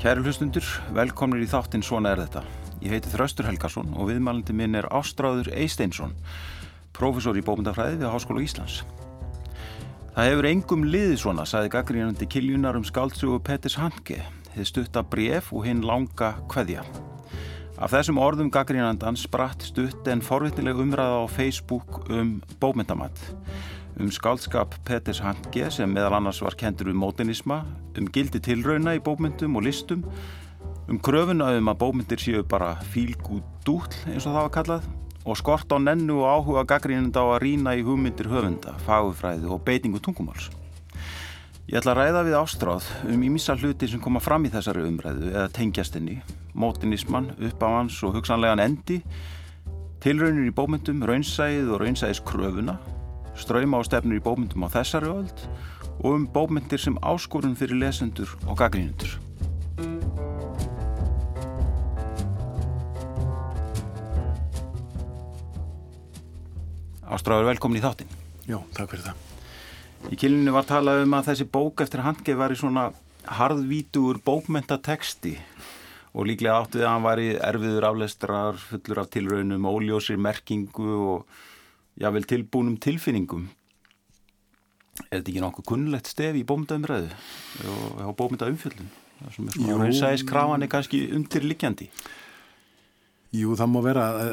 Kæru hlustundur, velkomnir í þáttinn Svona er þetta. Ég heiti Þraustur Helgarsson og viðmælandi minn er Ástráður Eisteinsson, profesor í bókmyndafræði við Háskóla Íslands. Það hefur engum liðið svona, sagði gaggrínandi kiljunar um skáldsögu Pettis Hanke, þið stutta bref og hinn langa kveðja. Af þessum orðum gaggrínandans spratt stutt en forvittileg umræða á Facebook um bókmyndamatt um skaldskap Peters Hanke sem meðal annars var kentur um mótinisma, um gildi tilrauna í bókmyndum og listum, um kröfuna um að bókmyndir séu bara fílgút dúll eins og það var kallað og skort á nennu og áhuga gaggrínenda á að rína í hugmyndir höfunda, fagufræði og beitingu tungumáls. Ég ætla að ræða við ástráð um ímissa hluti sem koma fram í þessari umræðu eða tengjastinni, mótinisman, uppáhans og hugsanlegan endi, tilraunir í bókmyndum, raunsæðið og raunsæðis kröfuna ströyma á stefnur í bómyndum á þessari öld og um bómyndir sem áskorun fyrir lesendur og gaggrínundur. Ástráður, velkomin í þáttin. Já, takk fyrir það. Í kilinu var talað um að þessi bók eftir handgeð var í svona harðvítur bókmyndateksti og líklega áttið að hann var í erfiður aflestrar, fullur af tilraunum, óljósir merkingu og jável tilbúnum tilfinningum. Er þetta ekki nokkuð kunnlegt stef í bómyndaumræðu og bómyndaumfjöldun það sem er svona reynsæðiskrafan er kannski undirlikjandi Jú, það má vera uh,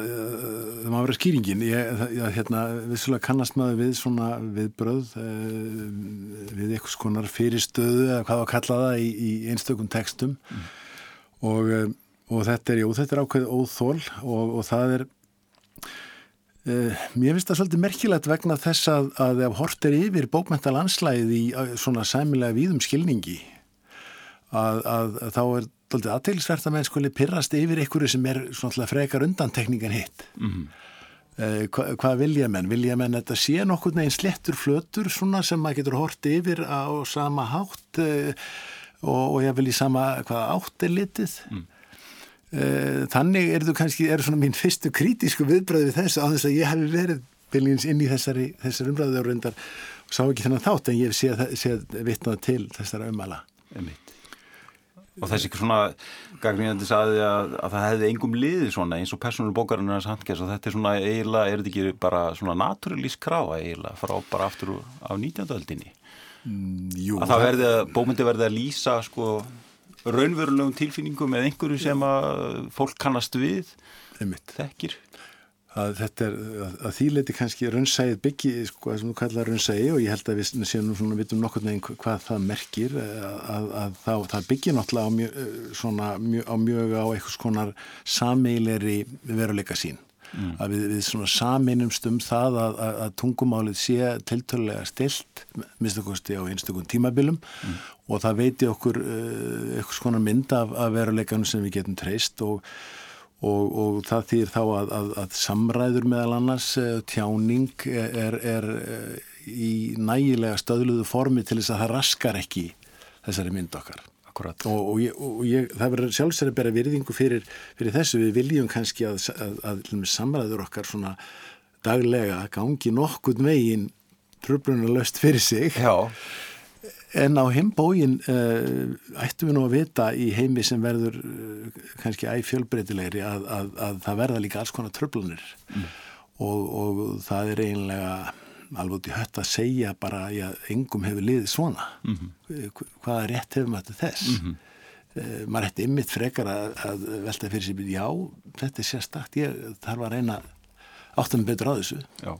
það má vera skýringin. Ég, ég hérna, vissulega kannast maður við svona viðbröð uh, við eitthvað skonar fyrirstöðu eða hvað það í, í einstökum textum. Mm. og, uh, og þetta er, jú, þetta er ákveð óþól og, og það er mér finnst það svolítið merkilegt vegna þess að, að ef hort er yfir bókmentalandslæði í svona sæmilega víðum skilningi að, að, að þá er svolítið aðteilisvert að menn skuli pirrast yfir einhverju sem er svona frekar undantekningan hitt. Mm -hmm. uh, hva, hvað vilja menn? Vilja menn að þetta sé nokkur neginn slettur flötur svona sem maður getur hort yfir á sama hátt uh, og, og ég vil í sama hvaða átt er litið? Mm. Þannig er þú kannski, er svona mín fyrstu krítísku viðbröði við þessu á þess að ég hef verið byrjins inn í þessari, þessari umræðu og reyndar og sá ekki þennan þátt en ég hef séð, séð vitnað til þessara umala. Og þessi svona gangrínandi saði að, að það hefði engum liði svona eins og personur bókarinn hans handkess og þetta er svona eiginlega, er þetta ekki bara svona naturalísk krafa eiginlega frá bara aftur á 19. öldinni? Mm, jú, að það verði að, bómyndi verði að lýsa sko raunverulegum tilfinningum eða einhverju sem að fólk kannast við Einmitt. þekkir? Að þetta er, að, að því leiti kannski raunsæðið byggi, sko, sem þú kallar raunsæði og ég held að við séum svona vitum nokkur neginn hvað það merkir að, að það, það byggir náttúrulega á mjög, svona, mjög, á mjög á eitthvað skonar sameileri veruleika sín mm. að við, við svona saminumst um það að, að tungumálið sé tiltölulega stilt, minnstakosti á einstakun tímabilum mm. og það veiti okkur uh, eitthvað skonar mynd af, af veruleikanum sem við getum treyst og Og, og það þýr þá að, að, að samræður meðal annars tjáning er, er í nægilega stöðluðu formi til þess að það raskar ekki þessari mynd okkar. Akkurat. Og, og, ég, og ég, það verður sjálfsæri að bera virðingu fyrir, fyrir þessu. Við viljum kannski að, að samræður okkar svona daglega gangi nokkund veginn tröflunarlöst fyrir sig. Já. En á heimbógin uh, ættum við nú að vita í heimi sem verður uh, kannski æg fjölbreytilegri að, að, að það verða líka alls konar tröflunir mm. og, og það er eiginlega alveg út í hött að segja bara að engum hefur liðið svona. Mm -hmm. Hvaða rétt hefur maður til þess? Mm -hmm. uh, maður ætti ymmit frekar að, að velta fyrir sig, já, þetta er sérstakt, ég þarf að reyna áttum betur á þessu. Já,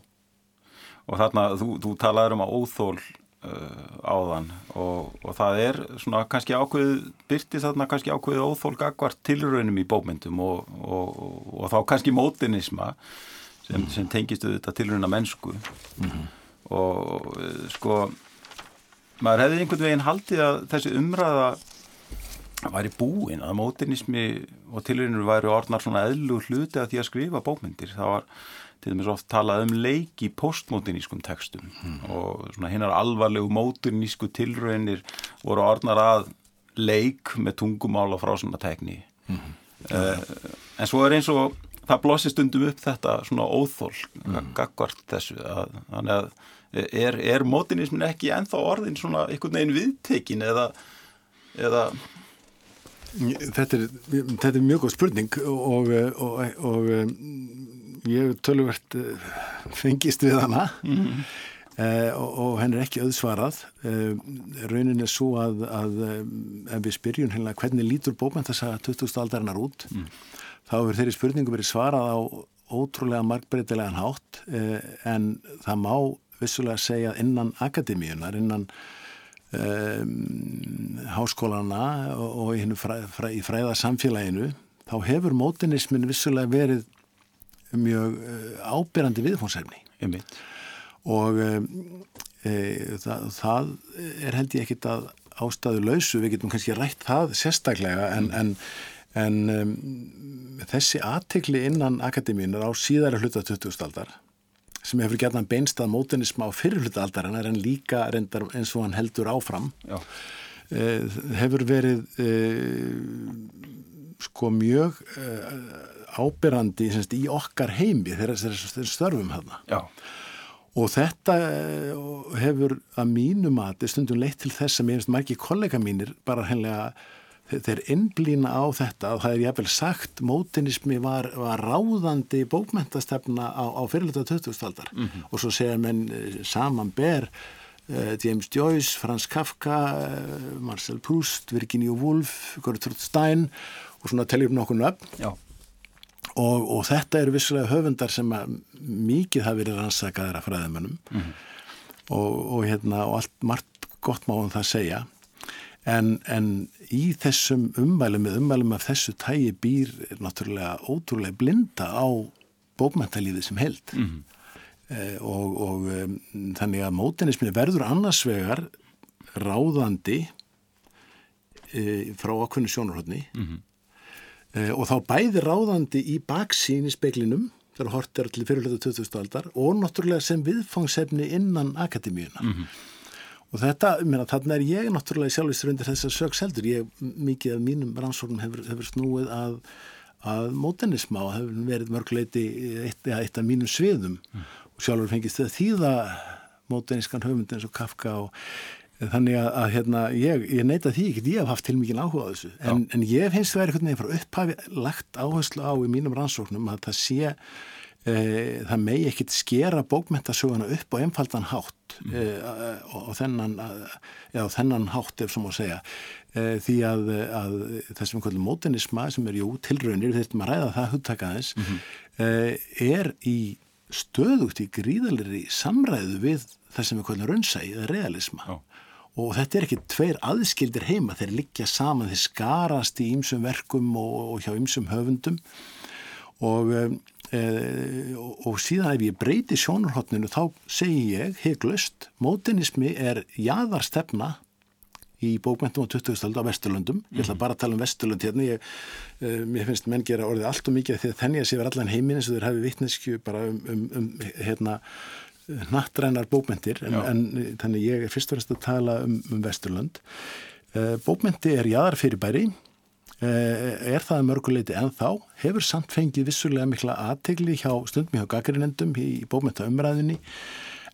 og þarna þú, þú talaður um að óþól Uh, áðan og, og það er svona kannski ákveð byrti þarna kannski ákveð óþólgagvart tilraunum í bókmyndum og, og, og þá kannski mótinisma sem, sem tengistu þetta tilrauna mennsku mm -hmm. og sko maður hefði einhvern veginn haldið að þessi umræða væri búin að mótinismi og tilraunir væri orðnar svona eðlu hluti að því að skrifa bókmyndir það var til dæmis oft talað um leik í postmodernískum textum mm. og svona hinnar alvarlegu módernísku tilraunir voru orðnar að leik með tungumál og frásunatekni mm. uh, en svo er eins og það blossi stundum upp þetta svona óþól mm. gagvart þessu að, að er, er módernismin ekki enþá orðin svona einhvern veginn viðtekin eða, eða? Þetta er, þetta er mjög góð spurning og, og, og ég töluvert fengist við hana. Mm eh, og, og henn er ekki auðsvarað. Eh, raunin er svo að, að ef við spyrjum hérna hvernig lítur bókmæntasaga 2000 aldarinnar út? Mm. Þá er þeirri spurningu verið svarað á ótrúlega markbreytilegan hátt eh, en það má vissulega segja innan akademíunar, innan um, háskólana og, og í, fræ, fræ, í fræða samfélaginu þá hefur mótinismin vissulega verið mjög uh, ábyrrandi viðfónsefni og um, e, það, það er held ég ekkit að ástæðu lausu, við getum kannski rætt það sérstaklega en, en, en um, þessi aðtekli innan akademíunar á síðara hluta 20. aldar sem hefur gert hann beinstað mótinisma á fyrirluta aldarinnar en líka reyndar eins og hann heldur áfram eh, hefur verið eh, sko mjög eh, ábyrrandi semst, í okkar heimi þegar þeir störfum hérna Já. og þetta hefur að mínu mati stundum leitt til þess að mér finnst margi kollega mínir bara hennilega þeir innblýna á þetta og það er jáfnvel sagt mótinismi var, var ráðandi bókmentastefna á, á fyrirluta 2000-aldar mm -hmm. og svo segja menn eh, saman ber uh, James Joyce, Franz Kafka uh, Marcel Proust, Virginia Woolf Gertrude Stein og svona teljum nokkur nöfn. Og, og þetta eru vissulega höfundar sem mikið hafi verið rannsakaðar af fræðimennum mm -hmm. og, og hérna og allt margt gott má um það segja En, en í þessum umvælum með umvælum af þessu tægi býr náttúrulega ótrúlega blinda á bókmæntalífið sem held mm -hmm. eh, og, og um, þannig að mótinismi verður annarsvegar ráðandi eh, frá okkunni sjónarhóttni mm -hmm. eh, og þá bæði ráðandi í baksín í speklinum þegar hort er til fyrirlötu 2000 aldar og náttúrulega sem viðfangsefni innan akademíuna. Mm -hmm. Og þetta, mér að þarna er ég náttúrulega sjálfistur undir þessar sögs heldur. Ég, mikið af mínum rannsóknum hefur, hefur snúið að, að mótenisma og hefur verið mörgleiti eitt, eitt af mínum sviðum mm. og sjálfur fengist þetta þýða móteniskan höfund eins og Kafka og þannig að, að hérna, ég, ég neyta því ekki, ég hef haft til mikið áhuga á þessu. En, en ég finnst það er einhvern veginn frá upphafi lagt áherslu á í mínum rannsóknum að það sé það megi ekkit skera bókmentasöguna upp á einfaldan hátt mm. e, og þennan, já, þennan hátt ef svo má segja e, því að, að þessum kvöldum mótenisma sem er jú tilraunir þetta maður ræða það hugtakaðis mm -hmm. er í stöðugt í gríðalir í samræðu við það sem við kvöldum raunsæði eða realisma já. og þetta er ekki tveir aðskildir heima þeir liggja saman, þeir skarast í ýmsum verkum og, og hjá ýmsum höfundum og Eh, og síðan ef ég breyti sjónarhóttninu þá segi ég heiklust, mótinismi er jáðarstefna í bókmentum á 2000. á Vesturlundum ég ætla mhm. bara að tala um Vesturlund hérna. Ég, uh, mér finnst menn gera orðið allt og mikið að þenni að sé verið allan heiminn eins og þeir hafi vittnesku bara um, um, um hérna nattrænar bókmentir en, en þannig ég er fyrst og fremst að tala um, um Vesturlund uh, bókmenti er jáðar fyrir bæri Eh, er það mörguleiti en þá hefur samt fengið vissulega mikla aðtegli hjá stundum hjá gaggrinendum í bókmenta umræðinni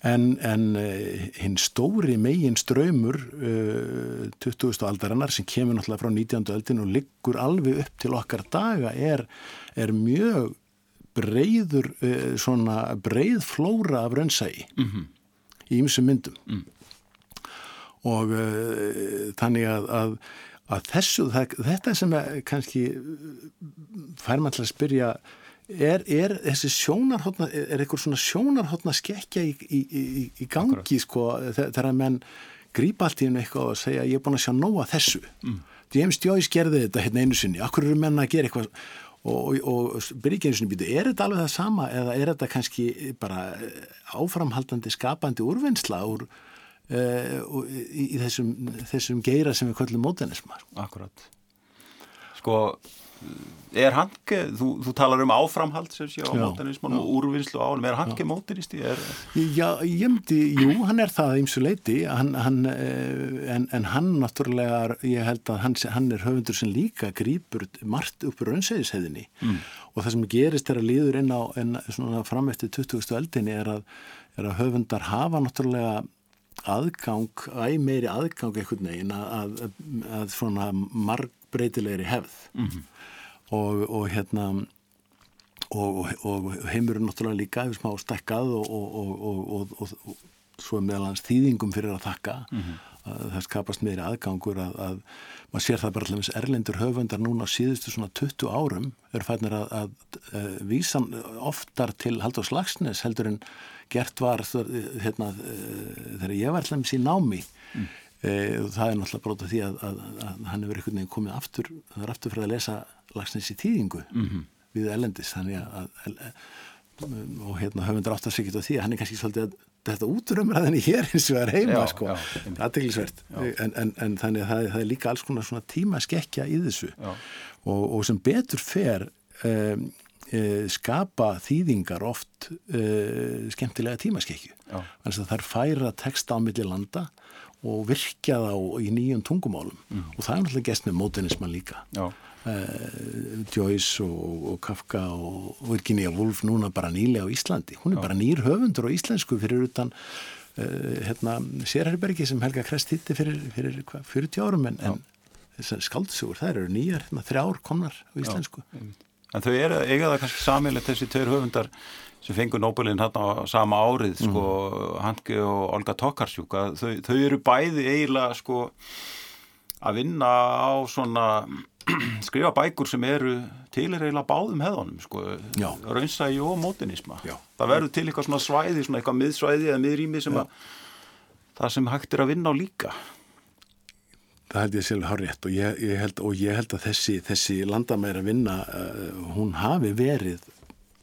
en, en eh, hinn stóri megin ströymur uh, 20. aldarinnar sem kemur náttúrulega frá 19. öldin og liggur alveg upp til okkar daga er, er mjög breyður uh, svona breyð flóra af raunsægi mm -hmm. í ymsum myndum mm. og uh, þannig að, að að þessu, það, þetta sem kannski fær mann til að spyrja er, er þessi sjónarhóttna er eitthvað svona sjónarhóttna skekkja í, í, í, í gangi sko þegar að menn grípa allt í hennu eitthvað og segja ég er búin að sjá nóga þessu. Mm. James Joyce gerði þetta hérna einu sinni. Akkur eru menna að gera eitthvað? Og, og, og byrja einu sinni býtu er þetta alveg það sama eða er þetta kannski bara áframhaldandi skapandi úrvinnsla úr Uh, í, í þessum, þessum geira sem við kallum mótenismar Akkurat. Sko, er Hanke þú, þú talar um áframhald sem sé á mótenisman og úrvinnslu ánum er Hanke mótenisti? Er... Já, ég myndi, jú, hann er það ímsu leiti hann, hann, eh, en, en hann náttúrulega, ég held að hann, hann er höfundur sem líka grýpur margt uppur önsegisheðinni mm. og það sem gerist er að líður inn á en, fram eftir 20. öldinni er að, er að höfundar hafa náttúrulega aðgang, æg meiri aðgang einhvern veginn að, að, að svona marg breytilegri hefð -hmm. og, og hérna og, og heimurinn náttúrulega líka hefur smá stekkað og, og svo meðal hans þýðingum fyrir að þakka mm -hmm. að það skapast meiri aðgangur að, að maður sér það bara allir með erlendur höfundar núna síðustu svona 20 árum eru fætnir að, að, að vísa oftar til Haldur Slagsnes heldur en gert var hérna, þegar ég var allir með sín námi mm. e, það er náttúrulega brótað því að hann hefur einhvern veginn komið aftur það er aftur fyrir að lesa Lagsnes í tíðingu mm -hmm. við erlendis þannig að og hérna höfundur átt að segja þetta því að hann er kannski svolítið að þetta útrumræðinni hér eins og það er heima já, sko, aðteglisvert en, en, en þannig að það, það er líka alls konar svona tímaskekkja í þessu. Og, og sem betur fer um, skapa þýðingar oft e, skemmtilega tímaskekkju. Þannig að það er færa texta á milli landa og virkja þá í nýjum tungumálum. Mm. og það er náttúrulega gæst með mótinisman líka. Uh, Joyce og, og Kafka og Virginia Woolf núna bara nýlega á Íslandi. Hún er Já. bara nýr höfundur á íslensku fyrir utan uh, hérna, Sérherbergi sem Helga Krest hitti fyrir, fyrir hva, 40 árum en, en skaldsugur, það eru nýjar hérna, þrjár komnar á íslensku. Já. En þau eru eiga það kannski samilegt þessi tveir höfundar sem fengur Nobelin hérna á sama árið mm. sko, Hanke og Olga Tokarsjúk þau, þau eru bæði eiginlega sko að vinna á svona skrifa bækur sem eru til er eiginlega báðum heðanum sko, raunsægi og mótinisma Já. það verður til eitthvað svona svæði svona eitthvað miðsvæði eða miðrými sem að það sem hægt er að vinna á líka Það held ég sjálf hár rétt og ég, ég, held, og ég held að þessi, þessi landamæra vinna uh, hún hafi verið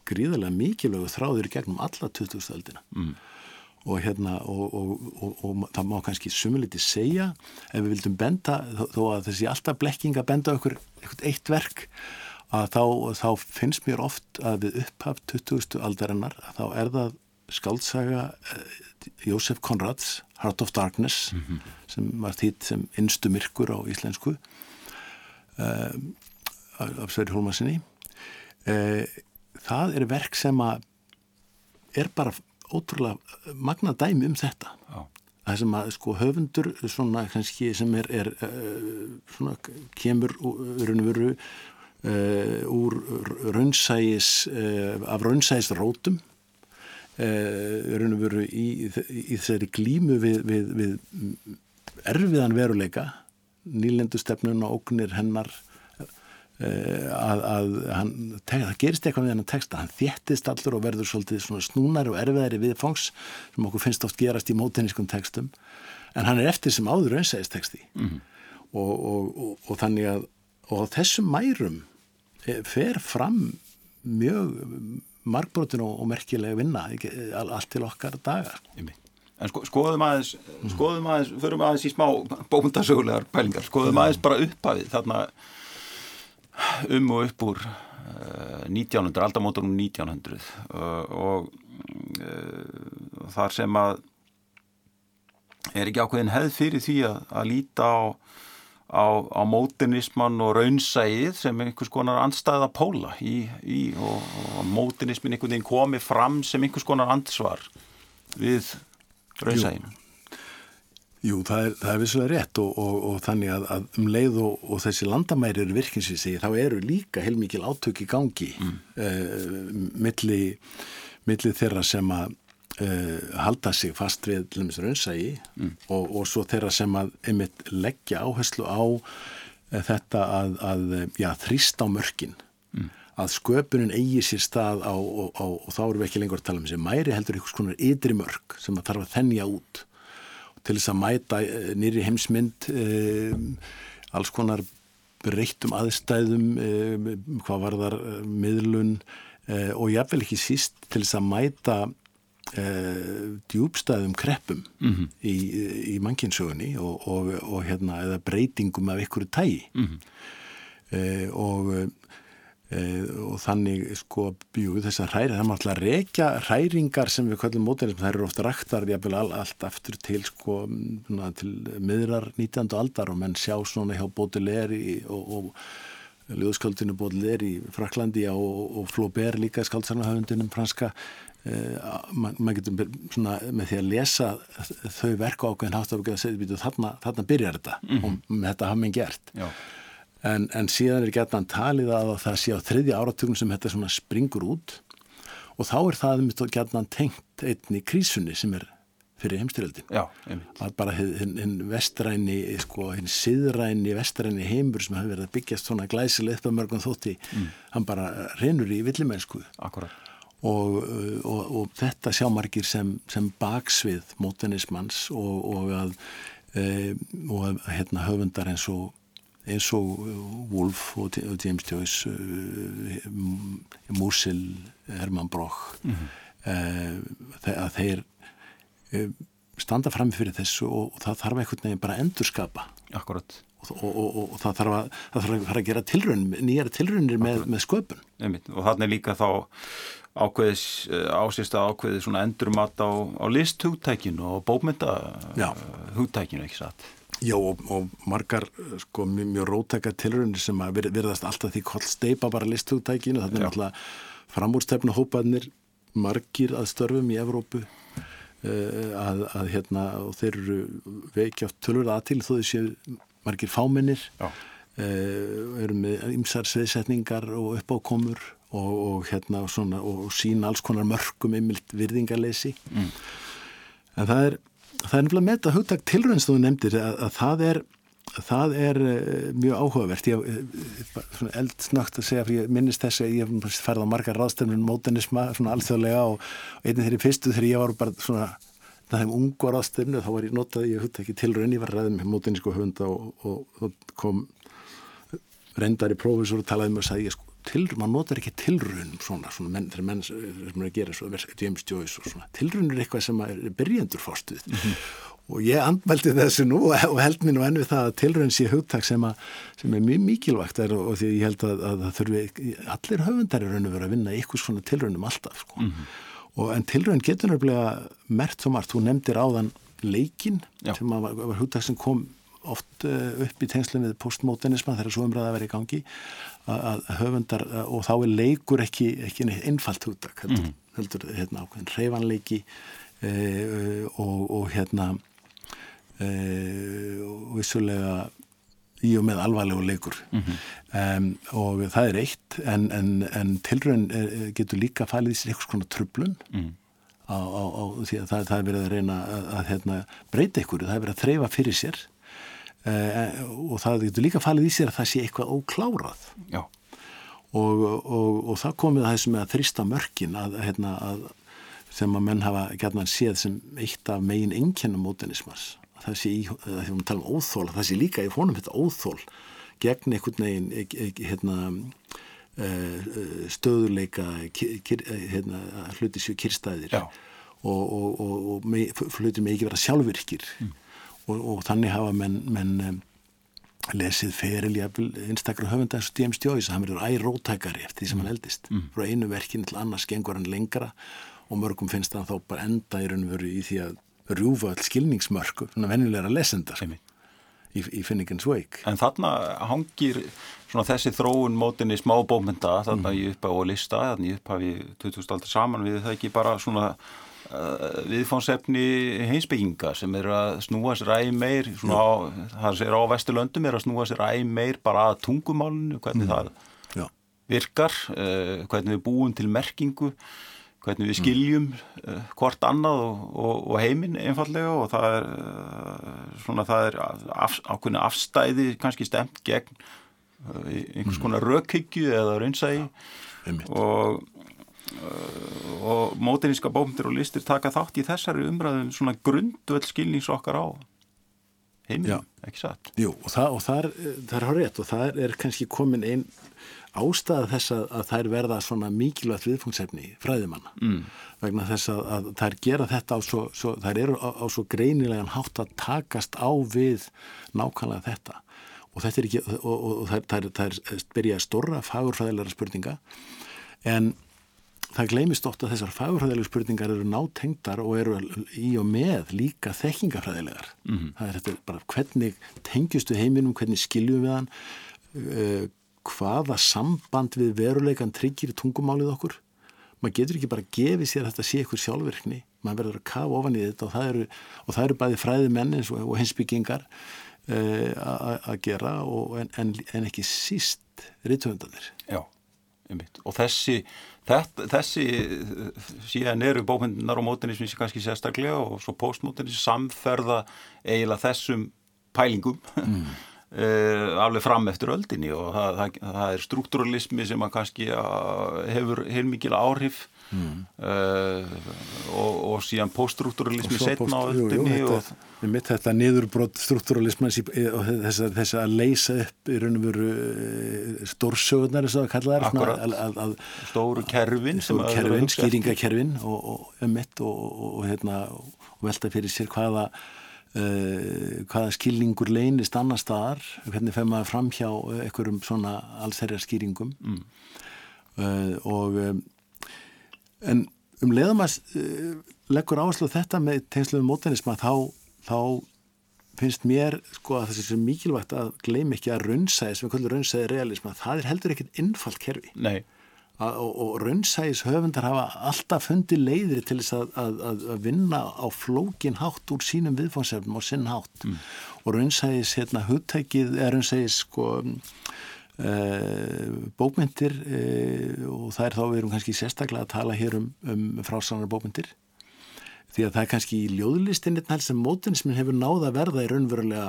gríðarlega mikilvægu þráður gegnum alla 2000-aldina mm og hérna og, og, og, og það má kannski sumuliti segja ef við vildum benda þó, þó að þessi alltaf blekking að benda okkur eitthvað eitt verk að þá, þá finnst mér oft að við upphaf 20. aldarinnar að þá er það skaldsaga eh, Jósef Konrads Heart of Darkness mm -hmm. Sem var þýtt sem innstu myrkur á íslensku uh, af Sverri Hólmarsinni uh, það er verk sem að er bara ótrúlega magna dæmi um þetta Já. það sem að sko höfundur svona kannski sem er, er uh, svona kemur raunveru uh, úr raunsægis uh, af raunsægis rótum raunveru í, í þeirri glímu við, við, við erfiðan veruleika nýlendustefnun og ógnir hennar Eh, að, að hann, það gerist eitthvað við hann texta, hann þéttist allur og verður svolítið snúnari og erfiðari viðfangs sem okkur finnst oft gerast í mótenniskum textum. En hann er eftir sem áður einsæðist texti mm -hmm. og, og, og, og þannig að og þessum mærum eh, fer fram mjög margbrotin og merkilega vinna allt til okkar dagar En sko, skoðum aðeins skoðum aðeins, förum aðeins í smá bóndasögulegar pælingar, skoðum aðeins bara uppafið þarna um og upp úr 1900, eh, aldamótunum 1900 og uh, þar sem að er ekki ákveðin hefð fyrir því að, að líta á, á, á mótinisman og raunsæið sem einhvers konar anstæða póla í, í og, og mótinismin einhvern veginn komi fram sem einhvers konar ansvar við raunsæinu. Jú, það er, það er vissulega rétt og, og, og þannig að, að um leið og, og þessi landamæri eru virkinsvísi þá eru líka heilmikil átök í gangi mm. uh, milli, milli þeirra sem að uh, halda sig fast við raunsægi mm. og svo þeirra sem að einmitt leggja áherslu á uh, þetta að, að já, þrýst á mörkin mm. Að sköpunin eigi sér stað á, og þá eru við ekki lengur að tala um þessi mæri heldur einhvers konar ytri mörk sem að þarf að þennja út til þess að mæta eh, nýri heimsmynd eh, alls konar breyttum aðstæðum eh, hvað var þar miðlun og jáfnvel ekki síst til þess að mæta djúbstæðum kreppum mm -hmm. í, í mannkinsögunni og, og, og hérna, breytingum af ykkur tægi mm -hmm. og og þannig sko bjú þessar hræri, það er alltaf reykja hræringar sem við kallum mótilism, það eru ofta ræktar all, allt aftur til sko til miðrar 19. aldar og menn sjá svona hjá Baudelaire og, og Ljóðsköldinu Baudelaire í Fraklandi og, og Flaubert líka skaldsarnahöfundinum franska uh, maður man getur svona með því að lesa þau verku ákveðin hátt af að þarna, þarna byrjar þetta mm -hmm. og þetta hafði minn gert Já en, en síðan er gætan talið að það sé á þriðja áratugum sem þetta svona springur út og þá er það um gætan tengt einni krísunni sem er fyrir heimstyrjöldin. Já, einmitt. Bara hinn hin vestræni, sko, hinn siðræni vestræni heimur sem hefur verið að byggjast svona glæsileg upp að mörgum þótti, mm. hann bara reynur í villimennsku. Akkurat. Og, og, og þetta sjá margir sem, sem baksvið mótenismans og, og að, e, og að hérna, höfundar eins og eins og Wolf og James Joyce, uh, Musil, Herman Broch, mm -hmm. að þeir Eh, standa fram fyrir þessu og það þarf einhvern veginn bara að endurskapa. Akkurat og, og, og, og það þarf að, það þarf að gera tilrun, nýjara tilrunir með, með sköpun. Einmitt. og þannig líka þá ákveðis eh, ásýst að ákveði svona endurmat á, á listhugtækinu og bókmynda hugtækinu ekki satt Já og, og margar sko mjög, mjög rótækar tilrunir sem að verðast alltaf því koll steipa bara listhugtækinu þannig að alltaf framúrstefna hópaðnir margir að störfum í Evrópu Eh, að, að hérna og þeir eru veikjátt tölur aðtil þó þessi margir fáminnir uh, eru með ymsar sveðsetningar og uppákomur og, og hérna og, svona, og sína alls konar mörgum ymmildt virðingarleysi. Mm. en það er það er nefnilega með þetta hugtak tilröðnst þú nefndir að, að það er það er uh, mjög áhugavert. Ég er uh, eldsnögt að segja fyrir ég minnist þess að ég hef færð á margar ráðstefnun mótenisma svona alþjóðlega og einnig þeirri fyrstu þegar ég var bara svona það hefum ungu ráðstefnu þá var ég notað, ég hugta ekki tilröðin ég var ræðið með mótenísku hunda og, og, og kom reyndari prófessor og talaði með og sagði ég sko tilröðin, maður notar ekki tilröðin svona, svona menn, þegar menn sem er að gera svo, James Joyce og svona, tilröðin er eitthvað sem er byrjendur fórstuð mm -hmm og ég andmælti þessu nú og held mér nú enn við það að tilröðin sé hugtak sem, að, sem er mjög mikilvægt er, og því ég held að, að það þurfi allir höfundar er raun og verið að vinna ykkur svona tilröðinum alltaf sko. mm -hmm. og en tilröðin getur náttúrulega mert þú nefndir áðan leikin Já. sem var, var hugtak sem kom oft uh, upp í tengslum við postmodernisman þegar svo umræða verið í gangi að, að höfundar og þá er leikur ekki, ekki einfalt hugtak heldur, mm heldur hérna ákveðin reyfanleiki uh, og, og hérna Eh, og vissulega í og með alvarlegu leikur mm -hmm. um, og það er eitt en, en, en tilröðin eh, getur líka fælið í sér eitthvað svona tröflun mm. á, á, á því að það, það er verið að reyna að, að hérna, breyta ykkur, það er verið að þreyfa fyrir sér uh, og það getur líka fælið í sér að það sé eitthvað óklárað. Og, og, og það komið að þessum að þrista mörkin að, hérna, að sem að menn hafa gætnan séð sem eitt af megin enginnum mótenismars það sé í, þegar við talum um óþól það sé líka í fónum þetta óþól gegn einhvern veginn e, e, hérna, e, stöðuleika hérna, hluti séu kyrstæðir og, og, og, og hluti með ekki vera sjálfvirkir. Mm. Og þannig hafa menn, menn lesið feril einstaklega höfunda eins og D.M. Stjóis að hann verður ærótækari eftir því sem hann mm. eldist mm. frá einu verkinn til annars gengur hann lengra og mörgum finnst það þá bara enda í raun og veru í því að rjúfa all skilningsmörku, svona vennilega lesenda sko, í, í Finnegan's Wake. En þarna hangir svona þessi þróun mótinni smá bómynda þarna mm. í upphaf og lista, þarna í upphafi 2000 aldrei saman við það ekki bara svona viðfónsefni heimsbygginga sem er að snúa sér æg meir, svona á, það sér á Vesturlöndum er að snúa sér æg meir bara að tungumálinu, hvernig mm. það Já. virkar, uh, hvernig við búum til merkingu hvernig við skiljum uh, hvort annað og, og, og heiminn einfallega og það er uh, svona það er af, ákveðinu afstæði kannski stemt gegn einhvers mm. konar rökhyggju eða raunsægi og og mótiníska bómyndir og listir taka þátt í þessari umræðum svona grundvöld skilnings okkar á heiminn, ekki satt? Jú, og það, og það er, það er horrið og það er kannski komin einn ástæða þess að, að þær verða svona mikilvægt viðfungsefni fræðimanna. Mm. vegna þess að, að þær gera þetta á svo, svo þær eru á, á svo greinilegan hátt að takast á við nákvæmlega þetta. Og þetta er ekki og, og, og þær, þær, þær byrja stóra fagurfræðilega spurninga. En það gleymist ótt að þessar fagurfræðilega spurningar eru nátengdar og eru í og með líka þekkingafræðilegar mm. það er þetta bara hvernig tengjustu heiminum, hvernig skiljum við hann uh, hvaða samband við veruleikan tryggir tungumálið okkur maður getur ekki bara að gefi sér að þetta sé ykkur sjálfverkni maður verður að kafa ofan í þetta og það eru, og það eru bæði fræði menn og, og hensbyggingar að gera og, en, en, en ekki síst rítvöndanir. Já, einmitt. Og þessi, þetta, þessi síðan eru bókmyndunar og mótinismi sem kannski sérstaklega og svo postmótinismi samferða eiginlega þessum pælingum mm. Uh, alveg fram eftir öldinni og það, það, það er struktúralismi sem kannski að hefur heilmikil áhrif mm. uh, og, og síðan poststruktúralismi setna á þetta, mitt þetta niðurbrott struktúralismi og þess, þess að leysa upp í raun og veru uh, stórsögurnar þess að kalla það stóru kerfin stóru kerfin, skýringakerfin og, og, og, og hérna, velta fyrir sér hvaða Uh, hvaða skilningur leynist annar staðar, hvernig fer maður fram hjá einhverjum svona allsherjar skýringum mm. uh, og um, en um leiðum að uh, leggur áherslu þetta með tengsluðum mótenisma þá, þá finnst mér sko að það er mikilvægt að gleym ekki að raunsæði sem við kallum raunsæði realisma, það er heldur ekkert innfalt kerfi. Nei. Og, og raunsægis höfundar hafa alltaf fundið leiðri til þess að, að, að vinna á flókin hátt úr sínum viðfónsefnum og sinn hátt. Mm. og raunsægis hérna hugtækið er raunsægis sko bókmyndir e, og það er þá við erum kannski sérstaklega að tala hér um, um frásanar bókmyndir því að það er kannski í ljóðlistinni sem mótinismin hefur náða að verða í raunverulega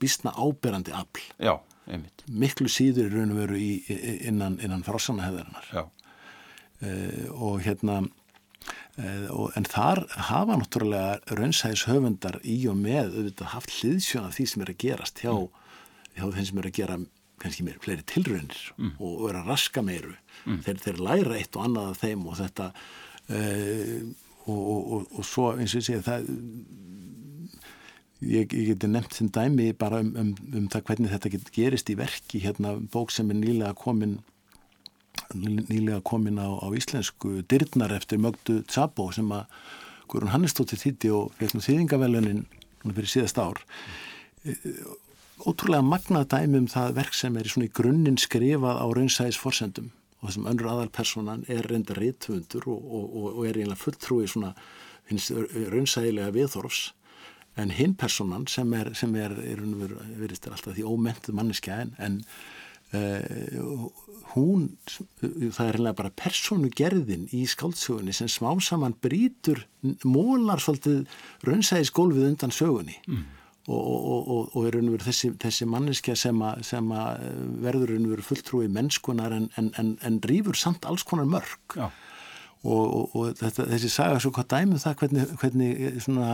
bísna áberandi afl. Já einmitt. miklu síður í raun og veru í, innan, innan frásanaheðarinnar uh, eh, og hérna uh, og, en þar hafa náttúrulega raunsæðis höfundar í og með auðvitað haft hliðsjón af því sem er að gerast hjá, mm. hjá þeim sem er að gera kannski meira fleiri tilraunir mm. og vera raska meiru mm. þeir, þeir læra eitt og annað af þeim og þetta uh, og, og, og svo eins og ég segi það Ég, ég geti nefnt sem dæmi bara um, um, um það hvernig þetta get, gerist í verki hérna bók sem er nýlega komin nýlega komin á, á íslensku Dyrnar eftir Mögdu Tsabo sem að Guðrún Hannestóttir þýtti og fekk þýðingavelunin fyrir síðast ár mm. Ótrúlega magnað dæmi um það verk sem er í svona í grunninn skrifað á raunsæðis forsendum og þessum önnur aðalpersonan er reynda reytvöndur og, og, og, er einlega fulltrúi svona raunsæðilega viðþorfs en hinn personan sem er, sem er, er verist alltaf því ómentuð manneskja en, en uh, hún, það er reynilega bara personugerðin í skáldsögunni sem smá saman brítur mólar svolítið raunsæðis gólfið undan sögunni mm. Og, og, og, og er raunveru þessi, þessi manneskja sem, a, sem a verður raunveru fulltrúi mennskunar en, en, en rýfur samt alls konar mörg Já. og þetta, þessi saga svo hvað dæmið um það hvernig, hvernig svona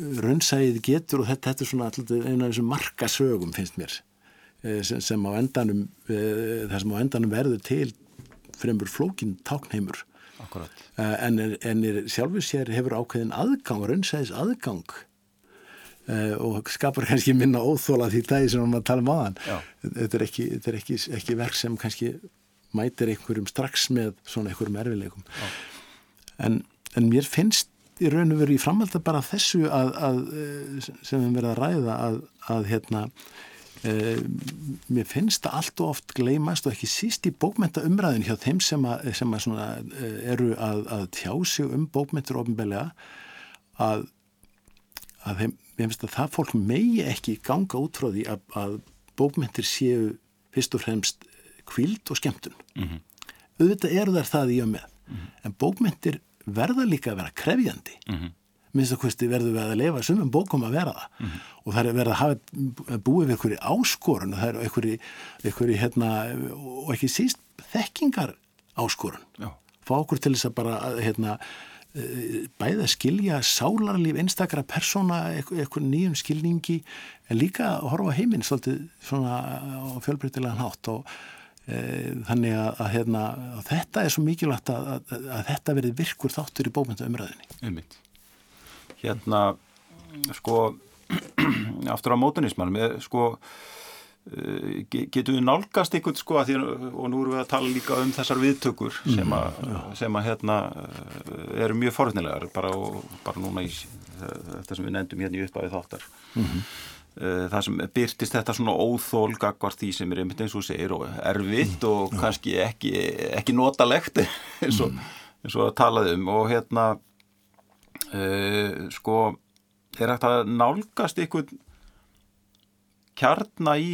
raunsæðið getur og þetta, þetta er svona eina af þessum markasögum finnst mér eh, sem, sem á endanum eh, það sem á endanum verður til fremur flókin táknheimur. Eh, en er, en er sjálfur sér hefur ákveðin aðgang, raunsæðis aðgang og skapar kannski minna óþóla því það sem við tala um aðan þetta er, ekki, þetta er ekki, ekki verk sem kannski mætir einhverjum strax með svona einhverjum erfileikum en, en mér finnst í raun og veru í framhald að bara þessu að, að, eh, sem við verðum að ræða að, að hérna e, mér finnst það allt og oft gleymast og ekki síst í bókmenta umræðin hjá þeim sem, sem svona, eh, eru að tjá sig um bókmentur ofinbelega að þeim, mér finnst að það fólk megi ekki ganga út frá því að bókmentir séu fyrst og fremst kvild og skemmtun mm -hmm. auðvitað eru þær það í og með mm -hmm. en bókmentir verða líka að vera krefjandi mm -hmm. minnst að hversti verður við að lefa sumum bókum að vera það -hmm. og það er verið að hafa búið við einhverju áskorun og það er einhverju, einhverju hérna, og ekki síst þekkingar áskorun Já. fá okkur til þess að bara hérna, e, bæða skilja sálarlíf einstakra persóna eitthvað nýjum skilningi en líka að horfa heiminn svolítið svona á fjölbreytilegan hátt og Eh, þannig að, að, hérna, að þetta er svo mikilvægt að, að þetta verið virkur þáttur í bókmynda umræðinni Einmitt. Hérna sko aftur á mótunismann með sko uh, getur við nálgast ykkur sko að því og nú erum við að tala líka um þessar viðtökur sem að, mm, sem að hérna eh, eru mjög forðnilegar bara, bara núna í þetta sem við nefndum hérna í uppæði þáttar mm -hmm. Eh, það sem byrtist þetta svona óþól gagvar því sem er einmitt eins og segir og erfitt og mm. kannski ekki, ekki notalegt eins og, mm. eins og að talaði um og hérna uh, sko er hægt að nálgast ykkur kjarna í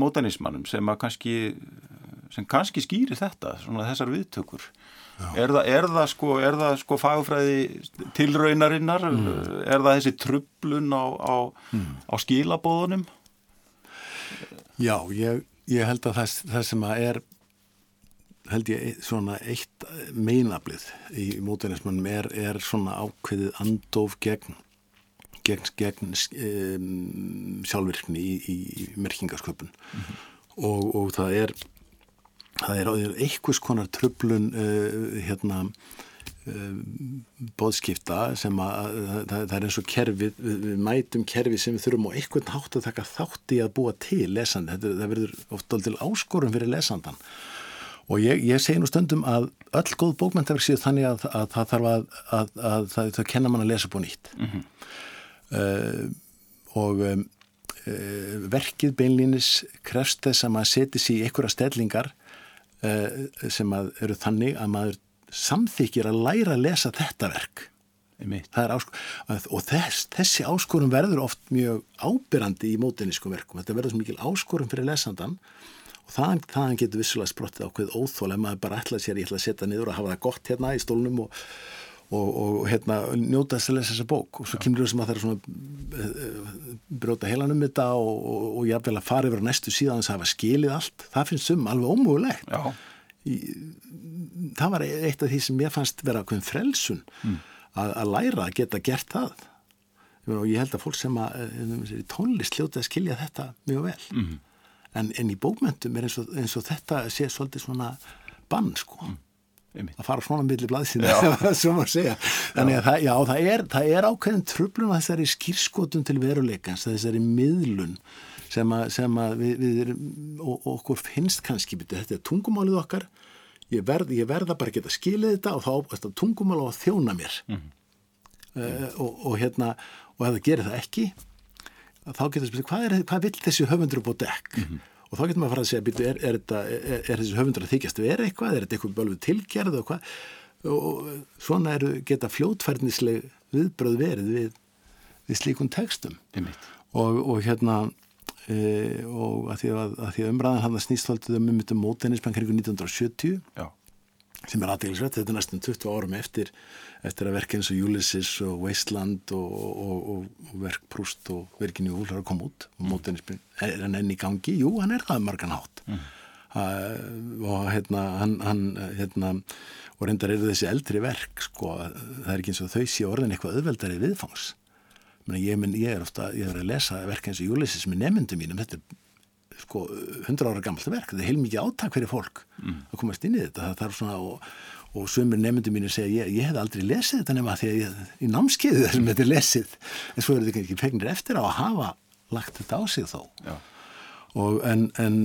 mótanismannum sem að kannski sem kannski skýri þetta, svona þessar viðtökur er það, er það sko, er það sko fagfræði tilraunarinnar mm. er það þessi trublun á, á, mm. á skilabóðunum Já, ég, ég held að það, það sem að er held ég svona eitt meinablið í mótanismannum er, er svona ákveðið andof gegn gegn, gegn um, sjálfvirkni í, í merkingasköpun mm -hmm. og, og það er það er, er einhvers konar tröflun uh, hérna uh, bóðskipta sem að það, það er eins og kerfi við, við mætum kerfi sem við þurfum á einhvern hátt að taka þátti að búa til lesandi, þetta, það verður ofta til áskorum fyrir lesandan og ég, ég segi nú stundum að öll góð bókmyndaverk séu þannig að, að það þarf að, að, að það, kenna mann að lesa búið nýtt mm -hmm. Uh, og um, uh, verkið beinlínis krefst þess að maður seti sér í einhverja stellingar uh, sem eru þannig að maður samþykir að læra að lesa þetta verk. Og þess, þessi áskorum verður oft mjög ábyrrandi í mótinískum verkum. Þetta verður svo mikil áskorum fyrir lesandan og þaðan, þaðan getur vissulega sprottið ákveð óþól ef maður bara ætla sér, ég ætla að setja niður og hafa það gott hérna í stólnum og, og, og hérna njóta þess að lesa þessa bók. Og svo kynur þessum að það er svona uh, bróta heilan um þetta og, og ég vil að fara yfir næstu síðan þess að hafa skilið allt, það finnst sum alveg ómögulegt. Í, það var eitt af því sem ég fannst vera ákveðin frelsun mm. að, að læra að geta gert það. Og ég held að fólk sem að, uh, tónlist hljóta að skilja þetta mjög vel. Mm en, en í bókmyndum er eins og, eins og þetta sé svolítið svona bann sko. Mm, að fara svona millir blaðsina sem að segja. Þannig að já, það, er, það er ákveðin tröflun að þessari skýrskotum til veruleikans þessari miðlun sem að, sem að við, við erum, og, okkur finnst kannski þetta er tungumálið okkar. Ég, verð, ég verða bara að geta skilið þetta og þá er tungumál á að þjóna mér. Mm -hmm. uh, og, og hérna og ef það gerir það ekki þá getur það spilsið hvað, hvað vil þessi höfundur á dekk? Mm -hmm. Og þá getur maður að fara að segja býtu, er, er, er, er þessi höfundur að þykjast vera eitthvað, er þetta eitthvað bölgu tilgerð og hvað? Og svona eru geta fljótfærnisleg viðbröð verið við, við slíkun tekstum og, og hérna e, og að því að, að, að umræðan hann snýst haldið um um mótenismenn kring 1970 Já sem er aðeinsvægt, þetta er næstum 20 árum eftir, eftir að verka eins og Ulysses og Wasteland og, og, og, og verk Proust og Virginia Woolf har koma út mótenismin er hann enn í gangi? Jú, hann er það um margan hátt mm. uh, og hérna hann, hann hérna og reyndar eru þessi eldri verk sko, það er ekki eins og þau sé orðin eitthvað auðveldari viðfangs ég, men, ég er ofta, ég er að lesa verk eins og Ulysses með nefndu mínum, þetta er sko 100 ára gammalt verk, þetta er heilmikið áttak fyrir fólk mm. að komast inn í þetta. Það þarf svona og, og sömur nefndu mínu segja ég, ég hef aldrei lesið þetta nema því að ég, í námskeiðu þessum þetta er lesið. En svo er þetta ekki fegnir eftir á að hafa lagt þetta á sig þó. Og en, en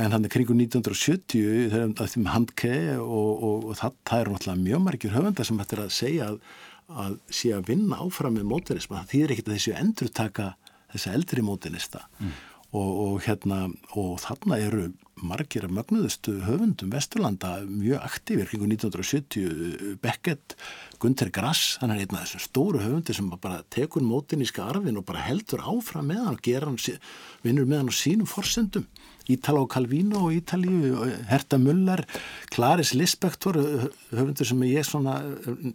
en hann er kringu 1970 þegar það er með handke og, og, og það, það er náttúrulega mjög margir höfundar sem hættir að segja að, að sé að vinna áfram með mótenisma, það þýðir ekkert að þessu endur taka þessa eldri mótenista mm og, og hérna og þarna eru margir af mögnuðustu höfundum Vesturlanda mjög aktífir. Kring 1970 Beckett, Gunther Grass hann er einn af þessum stóru höfundir sem bara tekur mótiníska arfin og bara heldur áfram með hann og gera hann vinnur með hann á sínum forsendum. Ítala og Calvino og Ítalíu Herta Muller, Clarice Lispector höfundur sem ég svona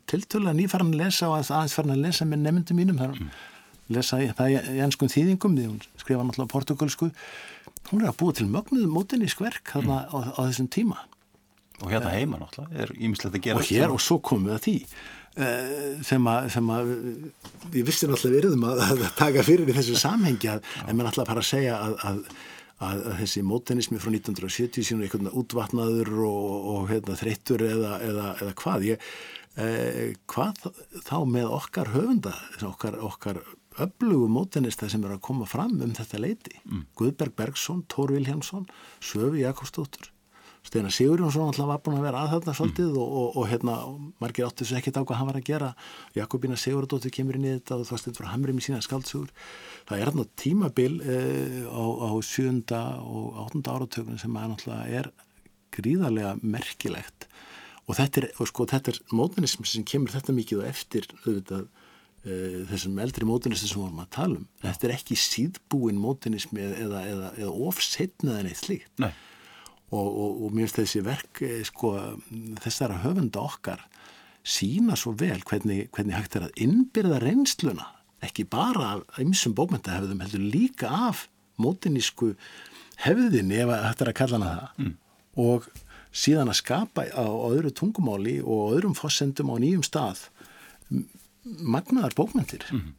tiltöla nýfarn að lesa og aðeins farn að lesa með nefndum mínum þar. Mm lesa það í ennskum þýðingum því hún skrifa náttúrulega portugalsku hún er að búa til mögnuð mótinísk verk þarna mm. á, á þessum tíma. Og hérna heima náttúrulega er ímislegt að gera og hér og svo komum við að því uh, sem að, sem að við vistum náttúrulega virðum að, að taka fyrir í þessu samhengi að, en maður náttúrulega bara að segja að að þessi mótenismi frá 1970 sínur einhvern veginn útvatnaður og, og hérna, þreyttur eða, eða, eða hvað. Ég, eh, hvað þá með okkar höfunda okkar, okkar öflugu mótenista sem eru að koma fram um þetta leiti. Mm. Guðberg Bergson, Tór Viljámsson, Söfi Jakobsdóttur, Steinar Sigurjónsson alltaf var búin að vera að þarna svolítið mm. og, og, og hérna, margir áttu þessu ekkert á hvað hann var að gera. Jakobína Sigurdóttir kemur inn í þetta og það stund frá Hamrim í sína skaldsugur. Það er hérna tímabil eh, á, á sjönda og áttunda áratökunum sem að náttúrulega er gríðarlega merkilegt og þetta er, og sko, þetta er mótenism sem kemur þetta mikið og eftir auðvitað þessum eldri mótunismi sem vorum að tala um þetta er ekki síðbúin mótunismi eða, eða, eða ofsetnaðin eitt slíkt Nei. og, og, og mér finnst þessi verk eh, sko, þessara höfunda okkar sína svo vel hvernig, hvernig hægt er að innbyrða reynsluna ekki bara af ymsum bókmyndahefðum heldur líka af mótinísku hefðinni ef hægt er að kalla hana það mm. og síðan að skapa á öðru tungumáli og öðrum fossendum á nýjum stað magnaðar bókmyndir mm -hmm.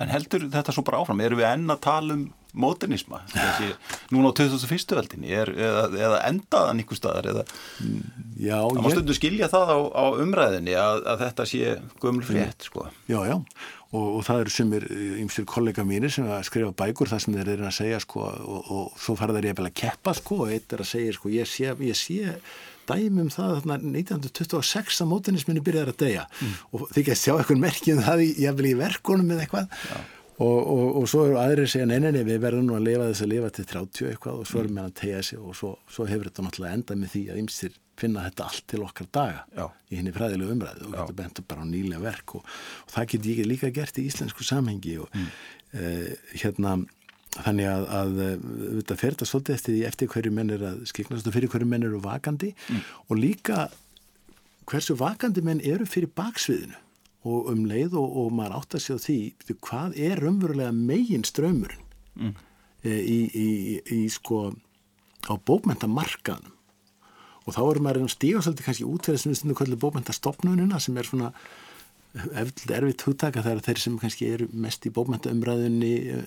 En heldur þetta svo bara áfram? Erum við enn að tala um móternisma þessi, núna á 2001. veldinni er, eða, eða endaðan ykkur staðar eða já, það má stundu skilja það á, á umræðinni að, að þetta sé gömul frétt sko. Já, já, og, og það eru sem er ymsir kollega mínir sem skrifa bækur það sem þeir eru að segja sko og, og svo fara þeir ég að keppa sko og eitt er að segja sko ég sé, ég sé dæmum það þarna 1926 að móternisminni byrjaði að deyja. Mm. og þykja að sjá eitthvað merkjum það í, í verkunum eða eitthvað. Já. Og, og, og svo eru aðrir að segja nei, nei, nei, við verðum nú að lifa þess að lifa til 30 eitthvað. Og svo erum við að tegja sig og svo, svo hefur þetta náttúrulega endað með því að ymsir finna þetta allt til okkar daga Já. í henni fræðilegu umræðu og þetta bentur bara á nýlega verk. Og, og það get ég líka gert í íslensku samhengi. Og mm. uh, hérna þannig að, að þetta fer þetta svolítið eftir eftir hverju menn er að skiknast og fyrir hverju menn eru vakandi mm. og líka hversu vakandi menn eru fyrir baksviðinu og um leið og, og maður átt að sjá því hvað er umverulega megin ströymurinn mm. e, í, í, í sko á bókmentamarkaðnum og þá erum maður að stíga svolítið kannski út fyrir þessum bókmentastofnununa sem er svona erfitt hugtaka það er þeir sem kannski eru mest í bókmentaumræðunni e,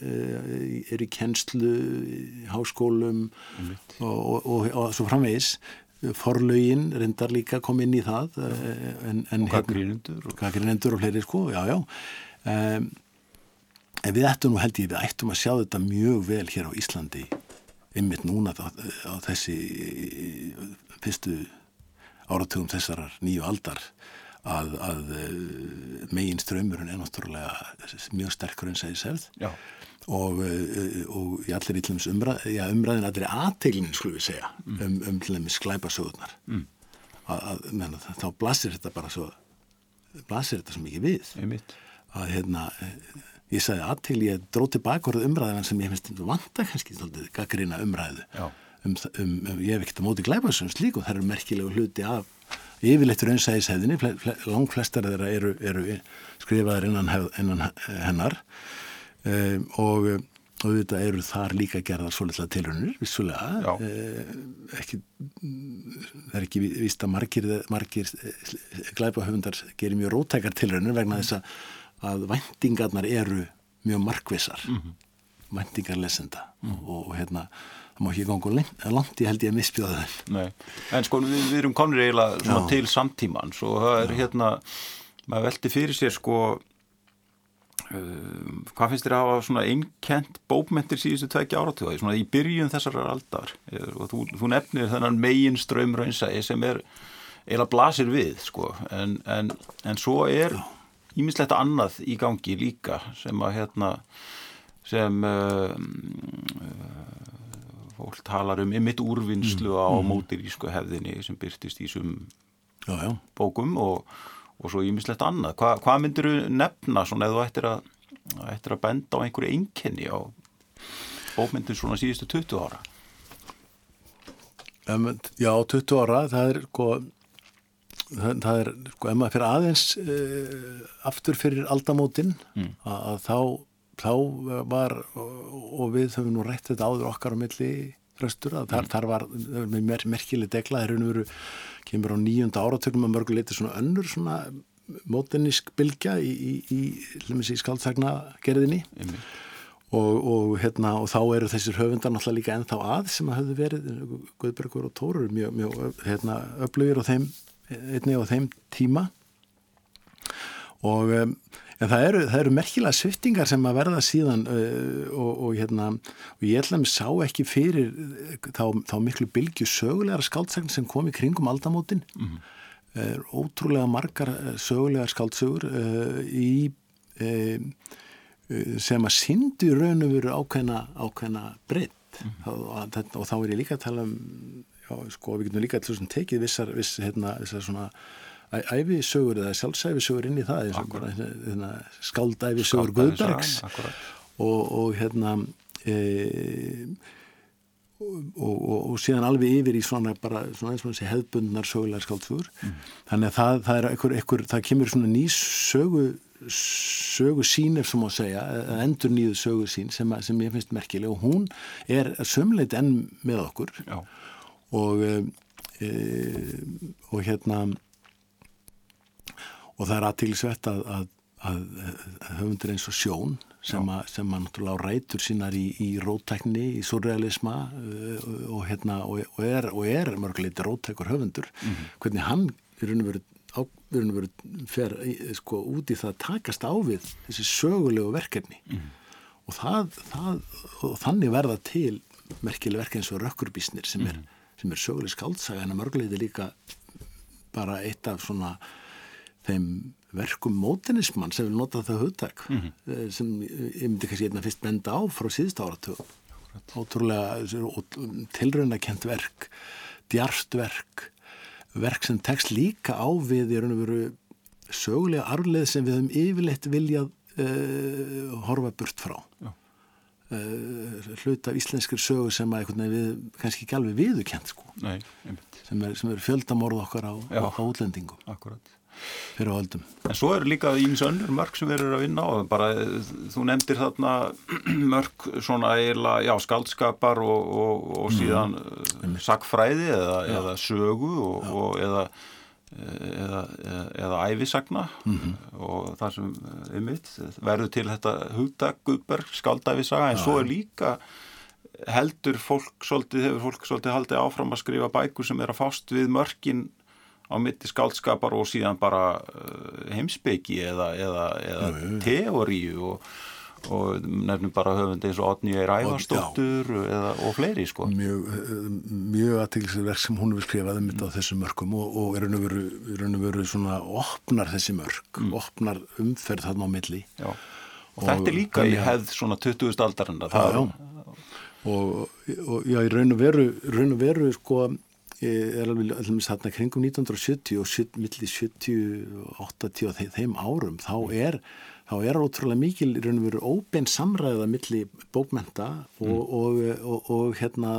eru í kennslu háskólum mm. og, og, og svo framvegis. Forlaugin reyndar líka kom inn í það eh, en, en, og og gaggrinendur og fleiri sko, já já. Um, en við ættum nú held ég við ættum að sjá þetta mjög vel hér á Íslandi ymmit núna á, á þessi fyrstu áratugum þessarar nýju aldar að, að eh, megin ströymurinn er náttúrulega mjög sterkur en segið já og, eh, og í allir ítlums umræð, já, umræðin allir aðteglinin skulum við segja mm. um, um til dæmis sklæpasögurnar mm. þá blasir þetta bara svo blasir þetta svo mikið við Einmitt. að hérna ég sagði aðtegli, ég dróð tilbaka umræðan sem ég finnst vanta kannski gaggrina umræðu um, um, um, ég hef ekkert á móti glæpasögum slík og það eru merkilegu hluti af yfirleittur einsæðishefðinni lang flestar þeirra eru, eru skrifaðar innan, hef, innan hennar um, og auðvitað eru þar líka gerðar svolítið tilhörnir, vissulega eh, ekki, það er ekki vist að margir, margir eh, glæpahöfundar gerir mjög rótækar tilhörnir vegna þess að vendingarnar eru mjög markvisar mm -hmm. vendingar lesenda mm -hmm. og, og hérna það má ekki ganga langt í held ég að misbjóða þeim. Nei. En sko við, við erum konur eiginlega til samtímans og það er Já. hérna maður veldi fyrir sér sko Uh, hvað finnst þér að hafa svona einkent bókmentir síðustu tveikja áratúða svona í byrjun þessar aldar og þú, þú nefnir þennan megin ströymrönsæi sem er eila blasir við sko. En, en, en svo er ímislegt annað í gangi líka sem að hérna sem uh, uh, fólk talar um ymitt úrvinnslu mm. á mm. mótirísku hefðinni sem byrtist í þessum bókum og og svo ímislegt annað. Hva, hvað myndir þú nefna svona eða þú ættir að, ættir að benda á einhverju einkenni á bókmyndin svona síðustu 20 ára? Um, já, 20 ára, það er sko, það, er sko, ef maður fyrir aðeins uh, aftur fyrir aldamótin mm. að, að þá, þá var og við höfum nú rætt þetta áður okkar á milli þröstur að þar, mm. þar var með mer, merkileg degla, þeir eru kemur á nýjunda áratögnum að mörguleiti svona önnur svona mótennísk bylgja í, í, í, í skaldsagna gerðinni og, og, hérna, og þá eru þessir höfundar náttúrulega líka ennþá að sem að höfðu verið Guðbergur og Tórur mjög, mjög hérna, öflugir á þeim einni á þeim tíma. Og um, En það eru, það eru merkilega sviftingar sem að verða síðan uh, og, og, hérna, og ég ætla að mér sá ekki fyrir uh, þá, þá miklu bylgu sögulegar skáldsagn sem kom í kringum aldamótin. Mm -hmm. uh, ótrúlega margar uh, sögulegar skáldsögur uh, í, uh, sem að syndu raun og veru ákveðna, ákveðna breytt mm -hmm. og, og þá er ég líka að tala um, já, sko, við getum líka að tekið vissar, viss, hérna, vissar svona æfisögur eða sjálfsæfisögur inn í það bara hérna, skaldæfisögur Guðbergs. og, og hérna e, og, og, og síðan alveg yfir í svona bara svona eins og þessi hefðbundnar sögulegar skaldfur mm. þannig að það, það er ekkur, ekkur, það kemur svona ný sögu sögu sín ef sem má segja, endur nýðu sögu sín sem, sem ég finnst merkileg. Og hún er sömleit enn með okkur. Já. og e, og hérna og það er aðtílisvett að, að, að höfundur eins og sjón sem að, sem að náttúrulega rætur sínar í, í rótækni, í surrealisma uh, og hérna og, og er, er mörguleiti rótækur höfundur mm -hmm. hvernig hann er raun og verið við erum verið fer sko, út í það að takast á við þessi sögulegu verkefni mm. og, það, það, og þannig verða til merkileg verkefni eins og rökkurbísnir sem er, mm. er söguleg skaldsaga en að mörguleiti líka bara eitt af svona þeim verkum mótenismann sem vil nota það hugtak mm -hmm. sem ég myndi kannski einna fyrst benda á frá síðust áratögu ótrúlega tilrauna kent verk djarft verk verk sem tekst líka á við í raun og veru sögulega arfleð sem við höfum yfirleitt viljað uh, horfa burt frá. Uh, hlut af íslenskir sögu sem að við kannski ekki alveg viðukent sko. sem er, er fjöldamorð okkar á, á útlendingum. Akkurat fyrir áhaldum. En svo eru líka ímins önnur mörg sem erum að vinna á bara, þú nefndir þarna mörg svona eiginlega, já, skaldskapar og, og, og mhm. síðan mm. sakfræði eða, eða sögu og, og eða eða, eða æfisagna mm -hmm. og það sem er mitt verður til þetta hugdag Guðberg skaldæfisaga en já, svo er líka heldur fólk svolítið, hefur fólk svolítið haldið áfram að skrifa bækur sem er að fást við mörgin á mitti skaldskapar og síðan bara uh, heimsbyggi eða, eða, eða teóriu og, og nefnum bara höfund eins og Otni Ræfarsdóttur og fleiri sko. Mjög, mjög aðtilsverk sem hún hefur skrifað um þetta á þessu mörgum og, og er raun og veru svona opnar þessi mörg, mm. opnar umferð þarna á milli. Já. Og, og þetta er líka í hefð svona 20. aldarinn það já, já. Og, og já, í raun og veru, raun og veru sko er alveg allmis þarna kringum 1970 og millir 70-80 og þeim árum þá mm. er þá er ótrúlega mikil í raun og veru óbein samræða millir bókmenta og, mm. og, og, og hérna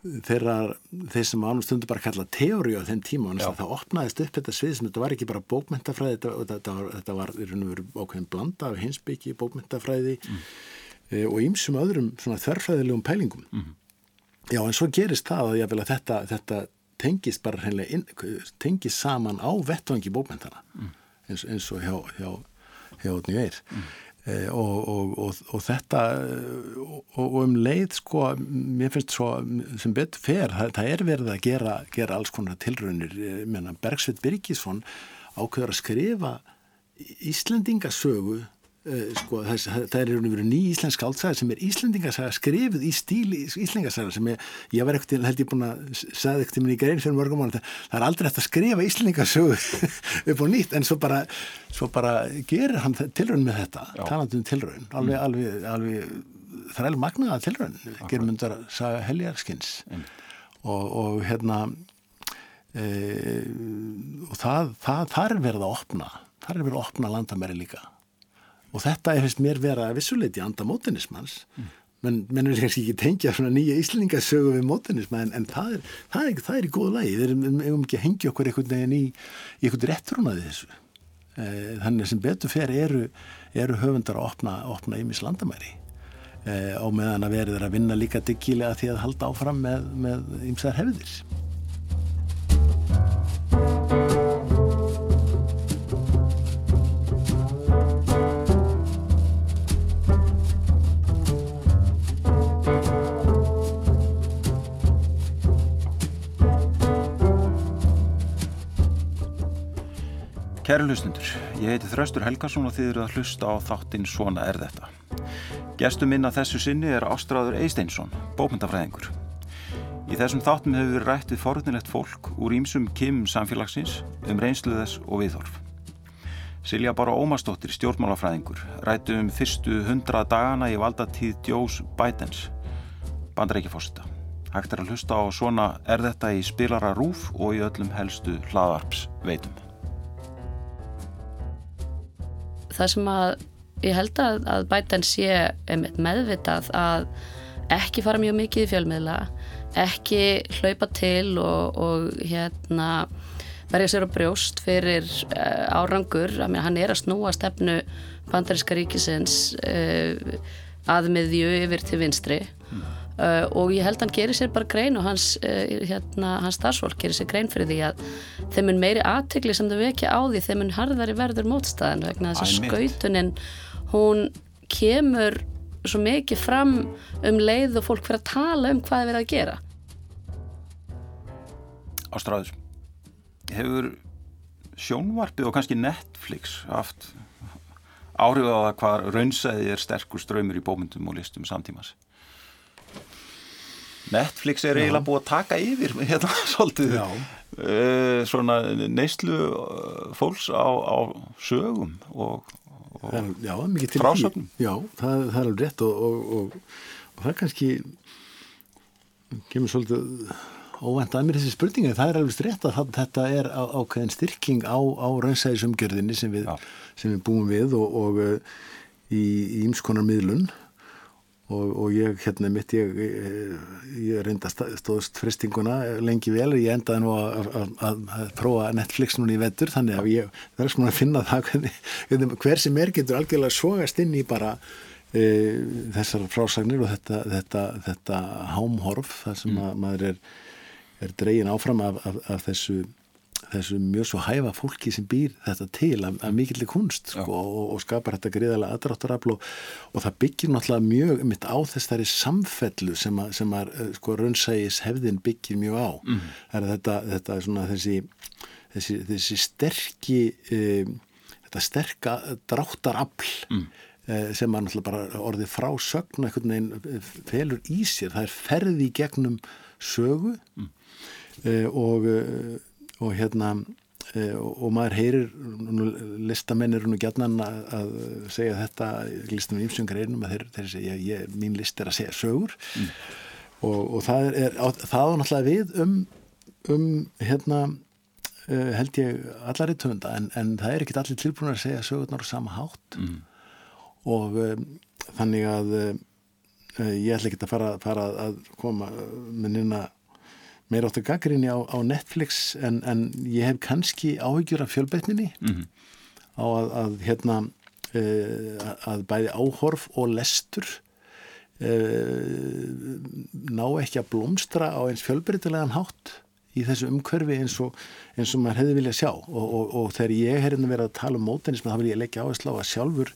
þeirra, þeir sem ánum stundu bara kalla teóri á þeim tíma og það opnaðist upp þetta svið sem þetta var ekki bara bókmentafræði þetta, þetta þetta var í raun og veru ákveðin blanda af hinsbyggi, bókmentafræði mm. e, og ímsum öðrum svona þörfræðilegum pælingum mm. Já, en svo gerist það að að þetta, þetta tengist bara hreinlega inn, tengist saman á vettvangi bókmentana mm. eins, eins og hjá, hjá, hjá Nýveir mm. eh, og, og, og, og þetta og um leið sko, mér finnst svo sem betur fer, það, það er verið að gera, gera alls konar tilraunir, Bergsveit Birgisson ákveður að skrifa Íslendingasögu sko, það, er einhvern veginn ný íslensk áltsaga sem er íslendingasaga skrifið í stíli íslendingasaga sem ég, ég var ekkert held ég búin að sagði ekkert í minni grein fyrir mörgum ára það er aldrei eftir að skrifa íslendingasögu upp á nýtt en svo bara, svo bara gerir hann tilraun með þetta talandum tilraun alveg, mm. alveg, alveg, það er alveg magnaða tilraun gerum myndar að saga heljarskins. Og, og hérna e, og það, það, það er verið að opna það er verið að opna landamæri líka og þetta er fyrst mér vera vissuleiti anda mótenismans mm. menn mennum kannski ekki tengja svona nýja íslendingasögu við mótenisma en, en það, er, það, er, það er í góð lagi. Við hefum ekki að hengja okkur einhvern veginn í, einhvern réttrúnaði þessu. E, þannig sem betur fer eru, eru höfundar að opna, opna ímis landamæri. E, á meðan að verður að vinna líka diggilega því að halda áfram með ímsar hefðir Kæru hlustundur, ég heiti Þraustur Helgarsson og þið eru að hlusta á þáttinn Svona er þetta. Gestum minna þessu sinni er Ástráður Eisteinsson, bókmyndafræðingur. Í þessum þáttum hefur við rætt við forðunlegt fólk úr ímsum kim samfélagsins um reynsluðess og viðhorf. Silja Bára Ómarsdóttir, stjórnmálafræðingur, rættu um fyrstu hundra dagana í valdatíð Djós Bætens, bandarækjafósita. Hægt er að hlusta á svona er þetta í spilara rúf og í öllum helstu hlaðarps veitum. Það sem að ég held að, að bætan sé meðvitað að ekki fara mjög mikið í fjölmiðla, ekki hlaupa til og, og hérna verja sér á brjóst fyrir uh, árangur, hann er að snúa stefnu bandaríska ríkisins uh, aðmiðju yfir til vinstri mm. Uh, og ég held hann gerir sér bara grein og hans, hérna, hans starfsfólk gerir sér grein fyrir því að þeim er meiri aðtegli sem þau vekja á því þeim er harðari verður mótstæðan vegna þess að skautunin hún kemur svo mikið fram um leið og fólk fyrir að tala um hvað er verið að gera. Ástráður hefur sjónvarpið og kannski Netflix haft áhrif á það hvað raunsæði er sterkur ströymur í bómyndum og listum samtímas Netflix er eiginlega búið að taka yfir hérna svolítið uh, svona neyslu eh, fólks á, á sögum og, og já, frásögnum. Já, það, það er alveg rétt og, og, og það kannski kemur svolítið óvænt að mér þessi spurninga, það er alveg strétt að þetta er ákveðin styrking á, á raunsæðisumgjörðinni sem, sem við búum við og, og uh, í ímskonar miðlun og, og ég, hérna mitt, ég, ég reynda stóðst fristinguna lengi vel, ég endaði nú að, að, að, að prófa Netflix núna í vettur, þannig að ég verður svona að finna það hvernig, hver sem er getur algjörlega svogast inn í bara e, þessar frásagnir og þetta, þetta, þetta hámhorf, það sem mm. maður er er dregin áfram af, af, af þessu, þessu mjög svo hæfa fólki sem býr þetta til af, af mikillir kunst sko, og, og skapar þetta greiðalega aðráttarafl og, og það byggir náttúrulega mjög mitt á þessari samfellu sem að, sem að eh, sko raunsægis hefðin byggir mjög á mm. er þetta, þetta er svona þessi þessi, þessi sterki um, þetta sterka dráttarafl mm. Sem að náttúrulega bara orðið frá sögn eitthvað neginn felur í sér það er ferði gegnum sögu mm. Og, og hérna eh, og maður heyrir listamenn eru nú gætnan að segja þetta, listum við ímsöngar einum að þeir, þeir segja, ég, mín list er að segja sögur mm. og, og það er, það á náttúrulega við um, um hérna held ég allar í töfunda en, en það er ekkit allir tilbúin að segja sögurnar á sama hátt mm. og um, þannig að um, ég ætla ekki að fara, fara að koma með nýna meira áttu gaggrinni á, á Netflix en, en ég hef kannski áhyggjur af fjölbreytninni mm -hmm. á að, að hérna uh, að bæði áhorf og lestur uh, ná ekki að blómstra á eins fjölbreytilegan hátt í þessu umkörfi eins og, eins og maður hefði viljað sjá og, og, og þegar ég er hérna verið að tala um mótenism þá vil ég leggja áherslu á að sjálfur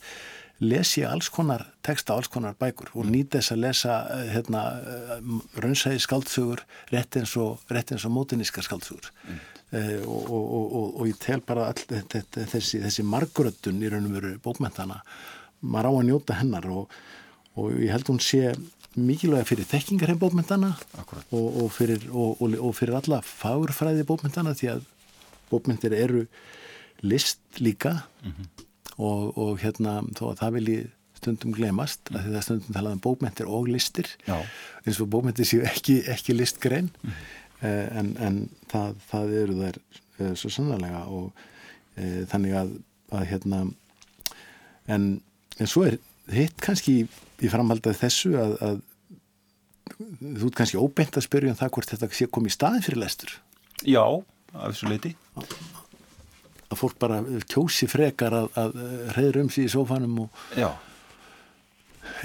les ég alls konar texta, alls konar bækur og nýta þess að lesa eh, hérna, eh, raunsæði skaldsugur rétt eins og, og mótiníska skaldsugur mm. uh, og, og, og ég tel bara all, þessi, þessi margröttun í raun og veru bókmentana maður á að njóta hennar og ég held hún sé mikilvæga fyrir þekkingar hefn bókmentana og fyrir, fyrir alla fagurfræði bókmentana því að bókmentir eru list líka. Mm -hmm og, og hérna þó að það vilji stundum glemast að þetta stundum talað um bókmentir og listir Já. eins og bókmentir séu ekki, ekki listgrein mm. en, en það, það eru þær eh, svo sannlega og eh, þannig að, að hérna en, en svo er hitt kannski í framhaldið þessu að, að þú ert kannski óbeint að spyrja um það hvort þetta sé komið í staðin fyrir lestur Já, af þessu leiti að fólk bara kjósi frekar að, að reyður um því í sófanum og já,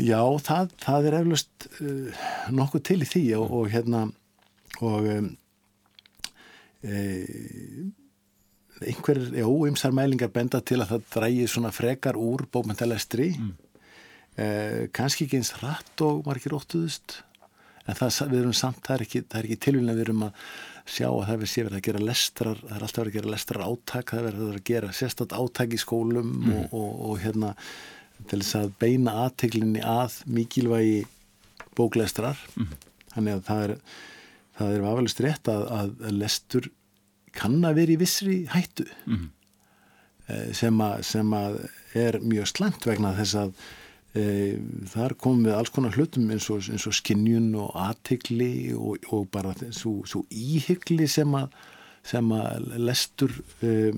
já það, það er eflust uh, nokkuð til í því og, og hérna og um, e, einhver óimsar mælingar benda til að það drægir svona frekar úr bókmyndalegstri mm. e, kannski ekki eins hratt og margir óttuðust en það, við erum samt, það er ekki, ekki tilvíðin að við erum að sjá að það er verið að gera lestrar, það er alltaf verið að gera lestrar áttak, það er verið að gera sérstat áttak í skólum mm. og, og, og hérna til þess að beina aðteglinni að mikilvægi bóklestrar mm. þannig að það er það er afalist rétt að, að lestur kann að vera í vissri hættu mm. sem, að, sem að er mjög slemt vegna þess að þar komum við alls konar hlutum eins og, eins og skinnjun og aðtikli og, og bara svo, svo íhyggli sem að, sem að lestur e,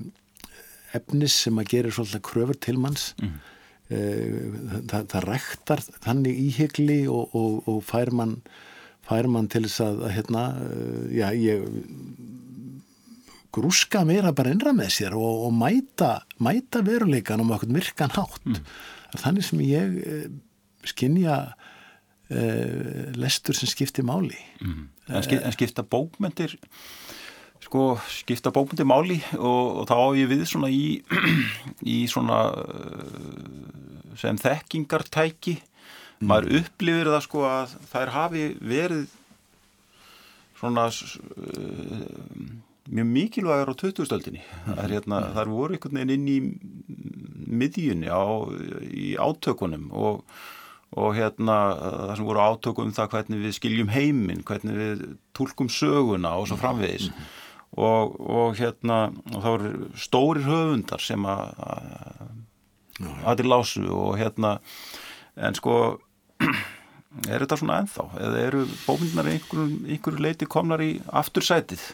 efnis sem að gerir svolítið kröfur til manns mm. e, það, það rektar þannig íhyggli og, og fær mann fær mann til þess að, að hérna, já, ég grúska meira bara innra með sér og, og mæta, mæta veruleikan um okkur virkan hátt mm. Þannig sem ég eh, skinnja eh, lestur sem skiptir máli mm. en, skip, en skipta bókmyndir sko skipta bókmyndir máli og, og þá á ég við svona í, í svona eh, sem þekkingartæki mm. maður upplifir það sko að þær hafi verið svona uh, mjög mikilvægur á 2000-stöldinni það er hérna, þar voru einhvern veginn inn í miðjunni á, í átökunum og, og hérna það sem voru átökum um það hvernig við skiljum heiminn, hvernig við tólkum söguna og svo framvegis. Mm -hmm. og, og hérna og það voru stórir höfundar sem að aðri lásu og hérna en sko er þetta svona ennþá? Eða eru bómyndunar einhverju einhver leiti komnar í aftursætið?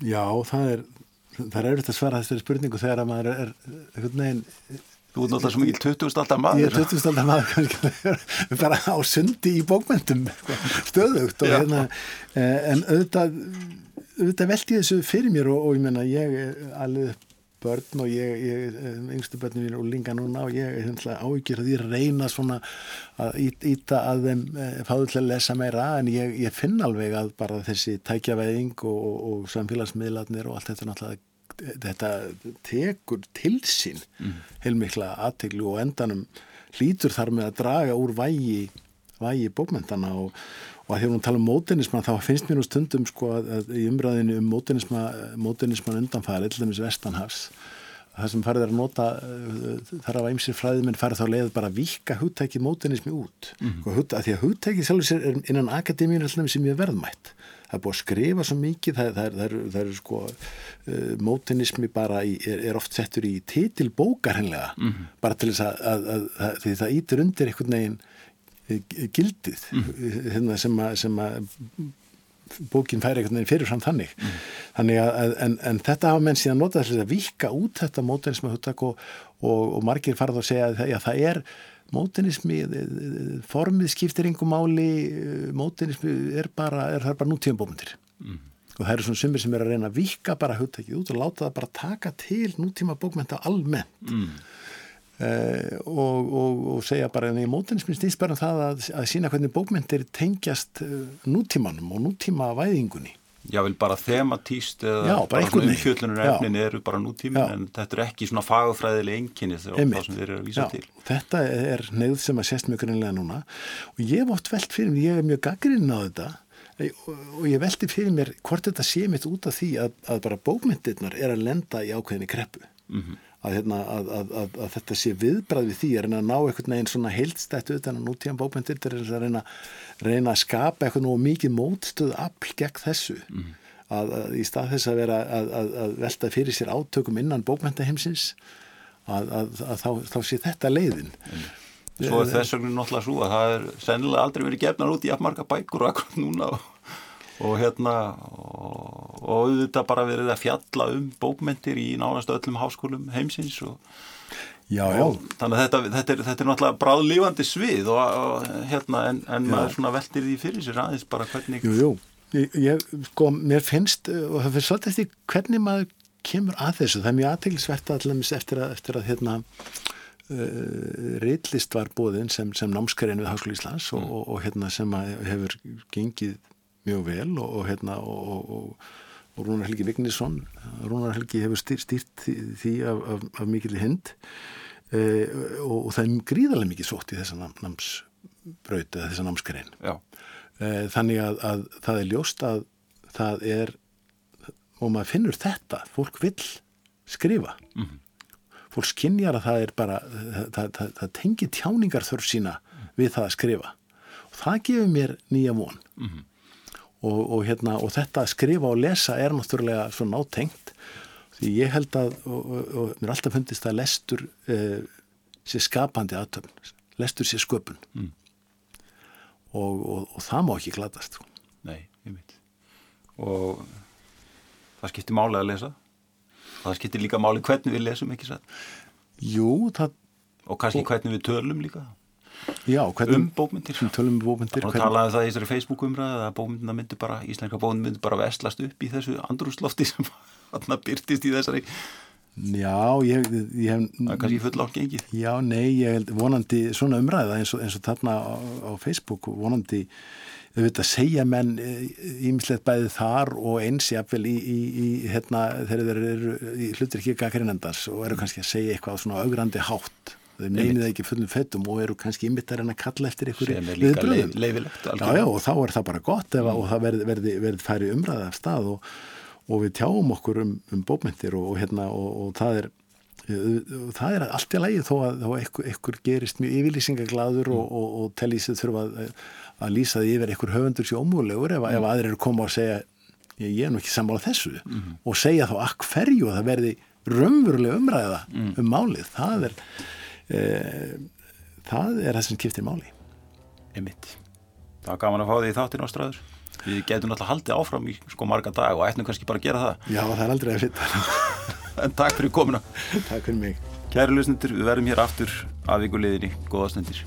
Já, það er það er auðvitað að svara þessari spurningu þegar að maður er einhvern veginn Þú er náttúrulega svo mikil 20. aldar maður Ég er 20. aldar maður bara á sundi í bókmyndum stöðugt og hérna eh, en auðvitað, auðvitað veldi þessu fyrir mér og, og ég menna ég alveg börn og ég, ég yngstu börnum mín og linga núna og ég er áhyggjur að ég reyna svona að íta að þeim fáðu til að lesa meira en ég, ég finn alveg að bara þessi tækjaveðing og, og, og samfélagsmiðlarnir og allt þetta náttúrulega þetta tekur til sín mm. heilmikla aðteglu og endanum hlýtur þar með að draga úr vægi, vægi bókmyndana og, og að því að hún tala um mótenisman þá finnst mér nú stundum sko að, að í umræðinu um mótenisma, mótenisman undanfæri, til dæmis Vestanhafs það sem farið er að nota þar af æmsir fræðiminn farið þá leið bara að vika hugtæki mótenismi út mm -hmm. hugtæki, að því að hugtæki sjálfur sér innan akademíun sem ég verðmætt það er búið að skrifa svo mikið það, það, það, það er sko uh, mótenismi bara í, er, er oft settur í titilbókar hennilega mm -hmm. bara til þess að, að, að því það ítur undir einhvern veginn gildið mm. hérna, sem að, sem að bókin færi veginn fyrir fram þannig mm. þannig að, en, en þetta hafa menn síðan notað þess að vika út þetta mótenismi huttak og, og, og margir farað að segja að já, það er mótenismi formið skiptir yngum máli mótenismi er bara, er það bara nútíðan bómundir mm. og það eru svona sumir sem er að reyna að vika bara huttakið út og láta það bara taka til nútíma bókmenta almennt mm. Uh, og, og, og segja bara en í mótinismin stýst bara um það að, að sína hvernig bókmyndir tengjast uh, nútímanum og nútíma væðingunni Já, vel bara thematíst eða umfjöldlunar efnin eru bara nútímin Já. en þetta er ekki svona fagfræðileg enginni þegar það sem þeir eru að vísa Já. til. Þetta er neyð sem að sést mjög grunlega núna. Og ég hef oft velt fyrir mér, ég er mjög gaggrinn á þetta og ég veldi fyrir mér hvort þetta sé mitt út af því að, að bara bókmyndirnar er að lenda í ákveðinni kreppu. Mm -hmm að, hérna, að, að, að þetta sé viðbræð við því að reyna að ná einhvern veginn svona heilstættu utan að nútíðan bókmyndir er að reyna, reyna að skapa eitthvað nú mikið mótstöð afl gegn þessu mm. að í stað þess að vera að velta fyrir sér átökum innan bókmyndaheimsins að þá, þá sé þetta leiðin mm. Svo er þess vegna náttúrulega svo að það er sennilega aldrei verið gefnar út í afmarka bækur og akkur núna og og hérna og, og auðvitað bara verið að fjalla um bókmyndir í nánast öllum háskólum heimsins og, já, já. og þannig að þetta, þetta, er, þetta er náttúrulega bráðlífandi svið og hérna en, en maður svona veldir því fyrir sér aðeins bara hvernig Jú, jú, ég, ég sko, mér finnst og það fyrir svolítið eftir hvernig maður kemur að þessu, það er mjög aðteglisvert allaveg eftir að, eftir að hérna uh, reitlist var bóðinn sem, sem námskarinn við Háskóli Íslands mm. og, og hérna sem hefur gengið mjög vel og, og hérna og, og, og Rúnar Helgi Vignisson Rúnar Helgi hefur styrt, styrt því, af, af, af mikil hind e, og það er gríðarlega mikið sótt í þessa námsbröð eða þessa námskrein e, þannig að, að það er ljóst að það er og maður finnur þetta, fólk vil skrifa. Mm -hmm. fólk skinnjar að það er bara það, það, það, tengir tjáningar þörf sína við það að skrifa. Og það gefur mér nýja von. Mm -hmm og, og, hérna, og þetta að skrifa og lesa er náttúrulega svo nátengt því ég held að og, og mér alltaf fundist að lestur eh, sé skapandi aðtöfn, lestur sé sköpun Mm. og, og, og það má ekki glatast sko. Nei, ég veit. Og það skiptir máli að lesa. Það skiptir líka máli hvernig við lesum, ekki satt? Jú, það, Og kannski hvernig við tölum líka já, hvernig um bókmyndir. um bókmyndir Og talaði það í þessari Facebook umræða að bókmyndina myndi bara, íslenska bókmyndina myndi bara vestlast upp í þessu andrúslofti sem þarna byrtist í þessari, Já, ég, ég hef það er kannski full átt gengið. Já, nei, ég held vonandi svona umræða eins og, eins og þarna á, á Facebook vonandi þau veit að segja menn ímislegt bæði þar og eins jafnvel í, í, í hérna, þegar þeir eru í hlutir ekki gaggreinandars og eru kannski að segja eitthvað svona augrandi hátt þau neynið ekki fullum fettum og eru kannski ymittar en að kalla eftir ykkur líka leif, og þá er það bara gott ef, og það verði, verði, verði færi umræða af stað og, og við tjáum okkur um, um bókmyndir og, hérna, og, og það er og það er allt í lagi þó að, ykkur gerist mjög yfirlýsingaglaður og, og, og telli sér þurfa að, að lýsa því yfir ykkur höfundur sér ómúlegur ef, ef aðrir eru koma og segja ég, ég er nú ekki sammála þessu. Og segja þá akk ferju að það verði raunverulega umræða um málið? Það er það er það sem skiptir máli Einmitt. Það var gaman að fá því í þáttin ástræður. Við getum náttúrulega haldið áfram í sko marga dag og ættum kannski bara að gera það. Já, það er aldrei að vita En takk fyrir komuna. Takk fyrir mig Kæri lusnendur, við verðum hér aftur að vikuleginni. Góða stundir.